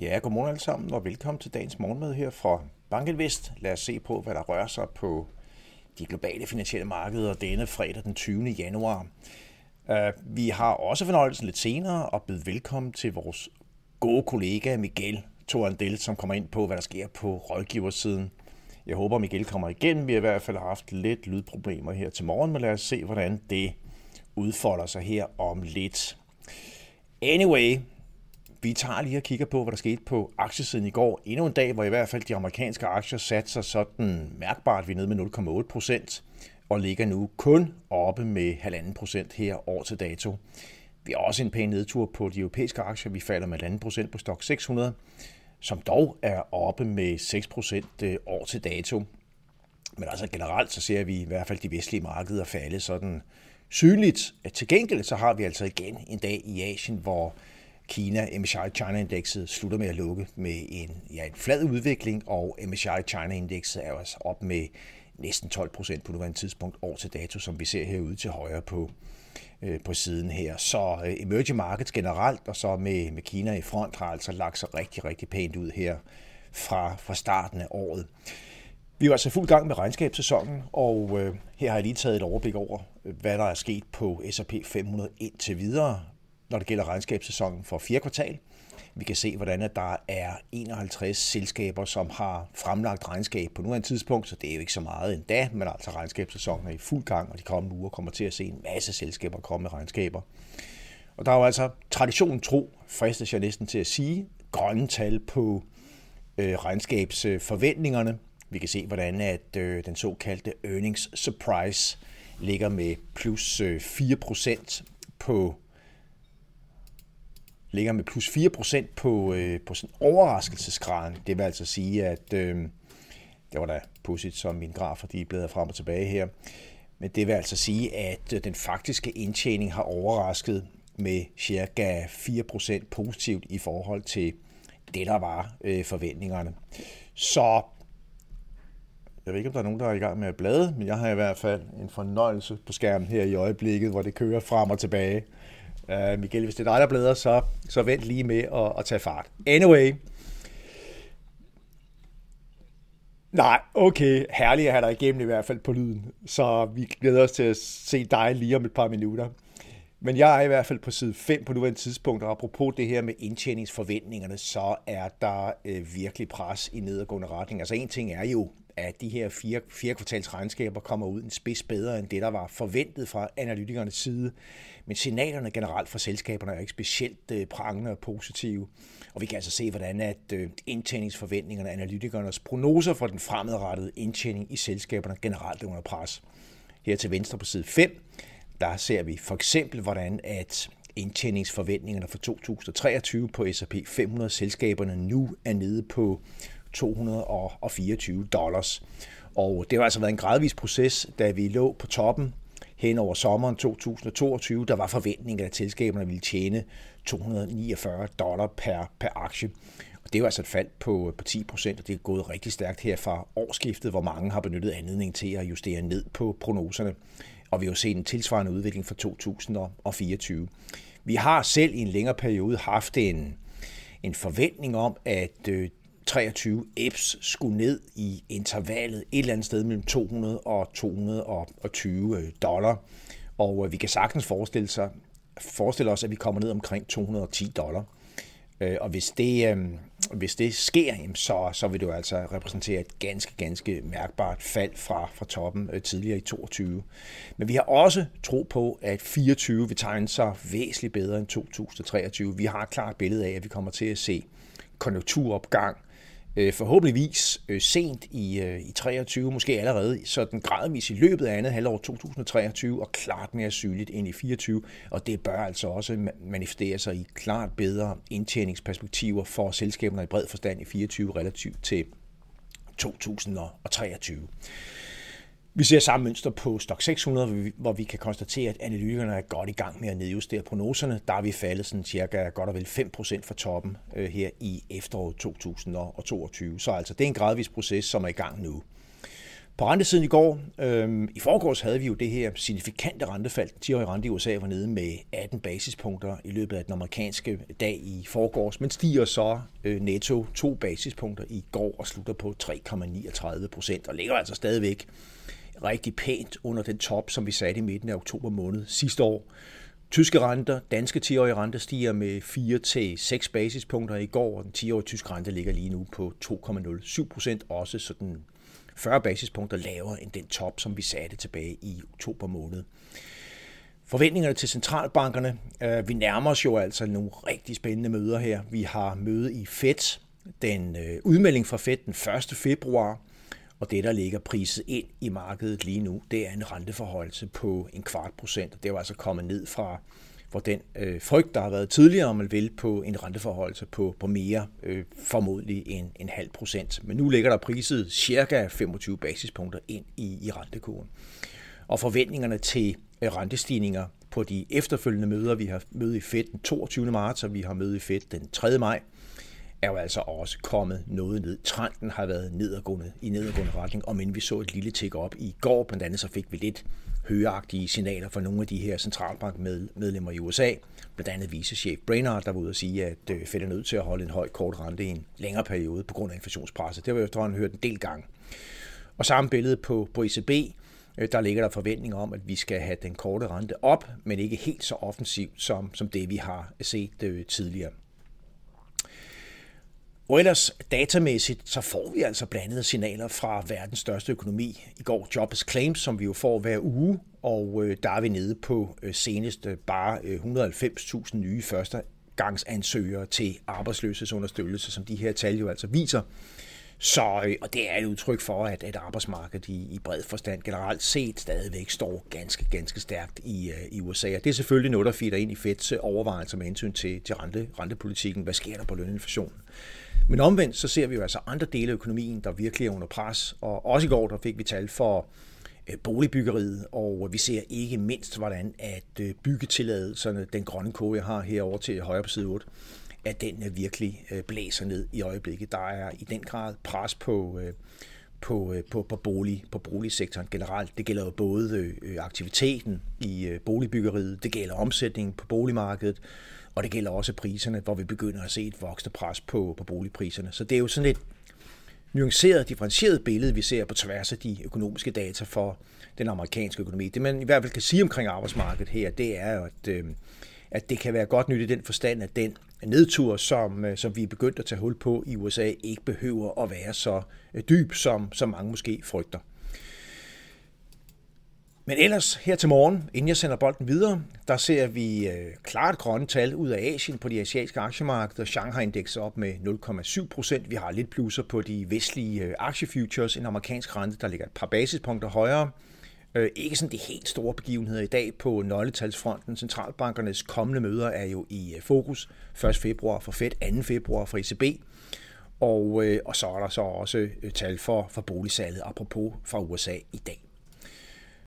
Ja, godmorgen alle sammen, og velkommen til dagens morgenmad her fra Bankinvest. Lad os se på, hvad der rører sig på de globale finansielle markeder denne fredag den 20. januar. Øh, vi har også fornøjelsen lidt senere at byde velkommen til vores gode kollega Miguel Torandel, som kommer ind på, hvad der sker på rådgiversiden. Jeg håber, Miguel kommer igen. Vi har i hvert fald haft lidt lydproblemer her til morgen, men lad os se, hvordan det udfolder sig her om lidt. Anyway, vi tager lige og kigger på, hvad der skete på aktiesiden i går. Endnu en dag, hvor i hvert fald de amerikanske aktier satte sig sådan mærkbart. Vi er nede med 0,8 procent og ligger nu kun oppe med 1,5 procent her år til dato. Vi har også en pæn nedtur på de europæiske aktier. Vi falder med 1,5 procent på Stock 600, som dog er oppe med 6 procent øh, år til dato. Men altså generelt så ser vi i hvert fald de vestlige markeder falde sådan synligt. Til gengæld så har vi altså igen en dag i Asien, hvor Kina, MSCI China-indekset slutter med at lukke med en, ja, en flad udvikling, og MSCI China-indekset er også op med næsten 12 procent på nuværende tidspunkt år til dato, som vi ser herude til højre på, øh, på siden her. Så øh, emerging markets generelt, og så med, med Kina i front, har altså lagt sig rigtig, rigtig pænt ud her fra, fra starten af året. Vi var altså fuld gang med regnskabssæsonen, og øh, her har jeg lige taget et overblik over, hvad der er sket på S&P 500 indtil videre når det gælder regnskabssæsonen for fjerde kvartal. Vi kan se, hvordan der er 51 selskaber, som har fremlagt regnskab på nuværende tidspunkt, så det er jo ikke så meget endda, men altså regnskabssæsonen er i fuld gang, og de kommende uger kommer til at se en masse selskaber komme med regnskaber. Og der er jo altså traditionen tro, fristes jeg næsten til at sige, grønne tal på øh, regnskabsforventningerne. Vi kan se, hvordan at øh, den såkaldte earnings surprise ligger med plus øh, 4% på ligger med plus 4% på, øh, på sådan overraskelsesgraden. Det vil altså sige, at øh, det var da pudsigt, som min grafer de bladrer frem og tilbage her. Men det vil altså sige, at øh, den faktiske indtjening har overrasket med cirka 4% positivt i forhold til det, der var øh, forventningerne. Så jeg ved ikke, om der er nogen, der er i gang med at blade, men jeg har i hvert fald en fornøjelse på skærmen her i øjeblikket, hvor det kører frem og tilbage. Øh, uh, Miguel, hvis det er dig, der blæder, så, så vent lige med at, at tage fart. Anyway. Nej, okay. Herligt at have dig igennem i hvert fald på lyden. Så vi glæder os til at se dig lige om et par minutter. Men jeg er i hvert fald på side 5 på nuværende tidspunkt, og apropos det her med indtjeningsforventningerne, så er der øh, virkelig pres i nedadgående retning. Altså en ting er jo, at de her fire, fire kvartals regnskaber kommer ud en spids bedre end det, der var forventet fra analytikernes side. Men signalerne generelt fra selskaberne er ikke specielt øh, prangende og positive. Og vi kan altså se, hvordan at øh, indtjeningsforventningerne, analytikernes prognoser for den fremadrettede indtjening i selskaberne generelt er under pres. Her til venstre på side 5, der ser vi for eksempel, hvordan at indtjeningsforventningerne for 2023 på S&P 500 selskaberne nu er nede på 224 dollars. Og det har altså været en gradvis proces, da vi lå på toppen hen over sommeren 2022. Der var forventningen, at selskaberne ville tjene 249 dollar per, per aktie. Og det er jo altså et fald på, på 10 procent, og det er gået rigtig stærkt her fra årsskiftet, hvor mange har benyttet anledning til at justere ned på prognoserne. Og vi har jo set en tilsvarende udvikling for 2024. Vi har selv i en længere periode haft en, en forventning om, at øh, 23 EPS skulle ned i intervallet et eller andet sted mellem 200 og 220 øh, dollar. Og øh, vi kan sagtens forestille, sig, forestille os, at vi kommer ned omkring 210 dollar. Øh, og hvis det, hvis det sker, så, så vil det jo altså repræsentere et ganske, ganske mærkbart fald fra, fra toppen tidligere i 22. Men vi har også tro på, at 24 vil tegne sig væsentligt bedre end 2023. Vi har et klart billede af, at vi kommer til at se konjunkturopgang øh, forhåbentligvis øh, sent i, øh, i 23, måske allerede sådan gradvis i løbet af andet halvår 2023, og klart mere synligt ind i 24, og det bør altså også manifestere sig i klart bedre indtjeningsperspektiver for selskaberne i bred forstand i 24 relativt til 2023. Vi ser samme mønster på Stock 600, hvor vi kan konstatere, at analytikerne er godt i gang med at nedjustere prognoserne. Der er vi faldet sådan cirka godt og vel 5% fra toppen øh, her i efteråret 2022. Så altså det er en gradvis proces, som er i gang nu. På rentesiden i går, øh, i forgårs havde vi jo det her signifikante rentefald. 10-årige rente i USA var nede med 18 basispunkter i løbet af den amerikanske dag i forgårs, men stiger så øh, netto to basispunkter i går og slutter på 3,39 procent og ligger altså stadigvæk rigtig pænt under den top, som vi satte i midten af oktober måned sidste år. Tyske renter, danske 10-årige renter stiger med 4-6 basispunkter i går, og den 10-årige tyske rente ligger lige nu på 2,07 procent, også sådan 40 basispunkter lavere end den top, som vi satte tilbage i oktober måned. Forventningerne til centralbankerne, øh, vi nærmer os jo altså nogle rigtig spændende møder her. Vi har møde i Fed, den øh, udmelding fra Fed den 1. februar, og det, der ligger priset ind i markedet lige nu, det er en renteforholdelse på en kvart procent. Det var altså kommet ned fra hvor den øh, frygt, der har været tidligere, om man vil, på en renteforholdelse på, på mere øh, formodentlig en, en halv procent. Men nu ligger der priset cirka 25 basispunkter ind i, i rentekurven. Og forventningerne til øh, rentestigninger på de efterfølgende møder, vi har møde i Fed den 22. marts, og vi har møde i Fed den 3. maj, er jo altså også kommet noget ned. Trenden har været nedadgående, i nedadgående retning, og men vi så et lille tik op i går, blandt andet så fik vi lidt højagtige signaler fra nogle af de her centralbankmedlemmer i USA. Blandt andet vicechef Brainard, der var ude at sige, at øh, Fed er nødt til at holde en høj kort rente i en længere periode på grund af inflationspresset. Det har vi efterhånden hørt en del gange. Og samme billede på, på ECB, øh, der ligger der forventninger om, at vi skal have den korte rente op, men ikke helt så offensivt som, som det, vi har set øh, tidligere. Og ellers datamæssigt, så får vi altså blandede signaler fra verdens største økonomi. I går Jobs Claims, som vi jo får hver uge, og øh, der er vi nede på øh, senest øh, bare 190.000 nye førstegangsansøgere til arbejdsløshedsunderstøttelse, som de her tal jo altså viser. Så, og det er et udtryk for, at, at arbejdsmarkedet i, i bred forstand generelt set stadigvæk står ganske, ganske stærkt i, i USA. Og det er selvfølgelig noget, der fitter ind i Feds overvejelser med hensyn til, til rente, rentepolitikken. Hvad sker der på løninflationen? Men omvendt, så ser vi jo altså andre dele af økonomien, der virkelig er under pres. Og også i går, der fik vi tal for øh, boligbyggeriet, og vi ser ikke mindst, hvordan at øh, byggetilladelserne, den grønne kode, jeg har herovre til højre på side 8, at den virkelig øh, blæser ned i øjeblikket. Der er i den grad pres på, på, øh, på, på, bolig, på boligsektoren generelt. Det gælder jo både øh, aktiviteten i øh, boligbyggeriet, det gælder omsætningen på boligmarkedet, og det gælder også priserne, hvor vi begynder at se et voksende pres på, på boligpriserne. Så det er jo sådan et nuanceret, differentieret billede, vi ser på tværs af de økonomiske data for den amerikanske økonomi. Det man i hvert fald kan sige omkring arbejdsmarkedet her, det er at, øh, at det kan være godt nyt i den forstand, at den nedtur, som, øh, som vi er begyndt at tage hul på i USA, ikke behøver at være så øh, dyb, som, som mange måske frygter. Men ellers her til morgen, inden jeg sender bolden videre, der ser vi øh, klart grønne tal ud af Asien på de asiatiske aktiemarkeder. Shanghai-indekset op med 0,7 procent. Vi har lidt plusser på de vestlige øh, aktiefutures. En amerikansk rente, der ligger et par basispunkter højere. Øh, ikke sådan de helt store begivenheder i dag på nøgletalsfronten. Centralbankernes kommende møder er jo i øh, fokus. 1. februar for Fed, 2. februar for ECB. Og, øh, og så er der så også øh, tal for, for boligsalget, apropos fra USA i dag.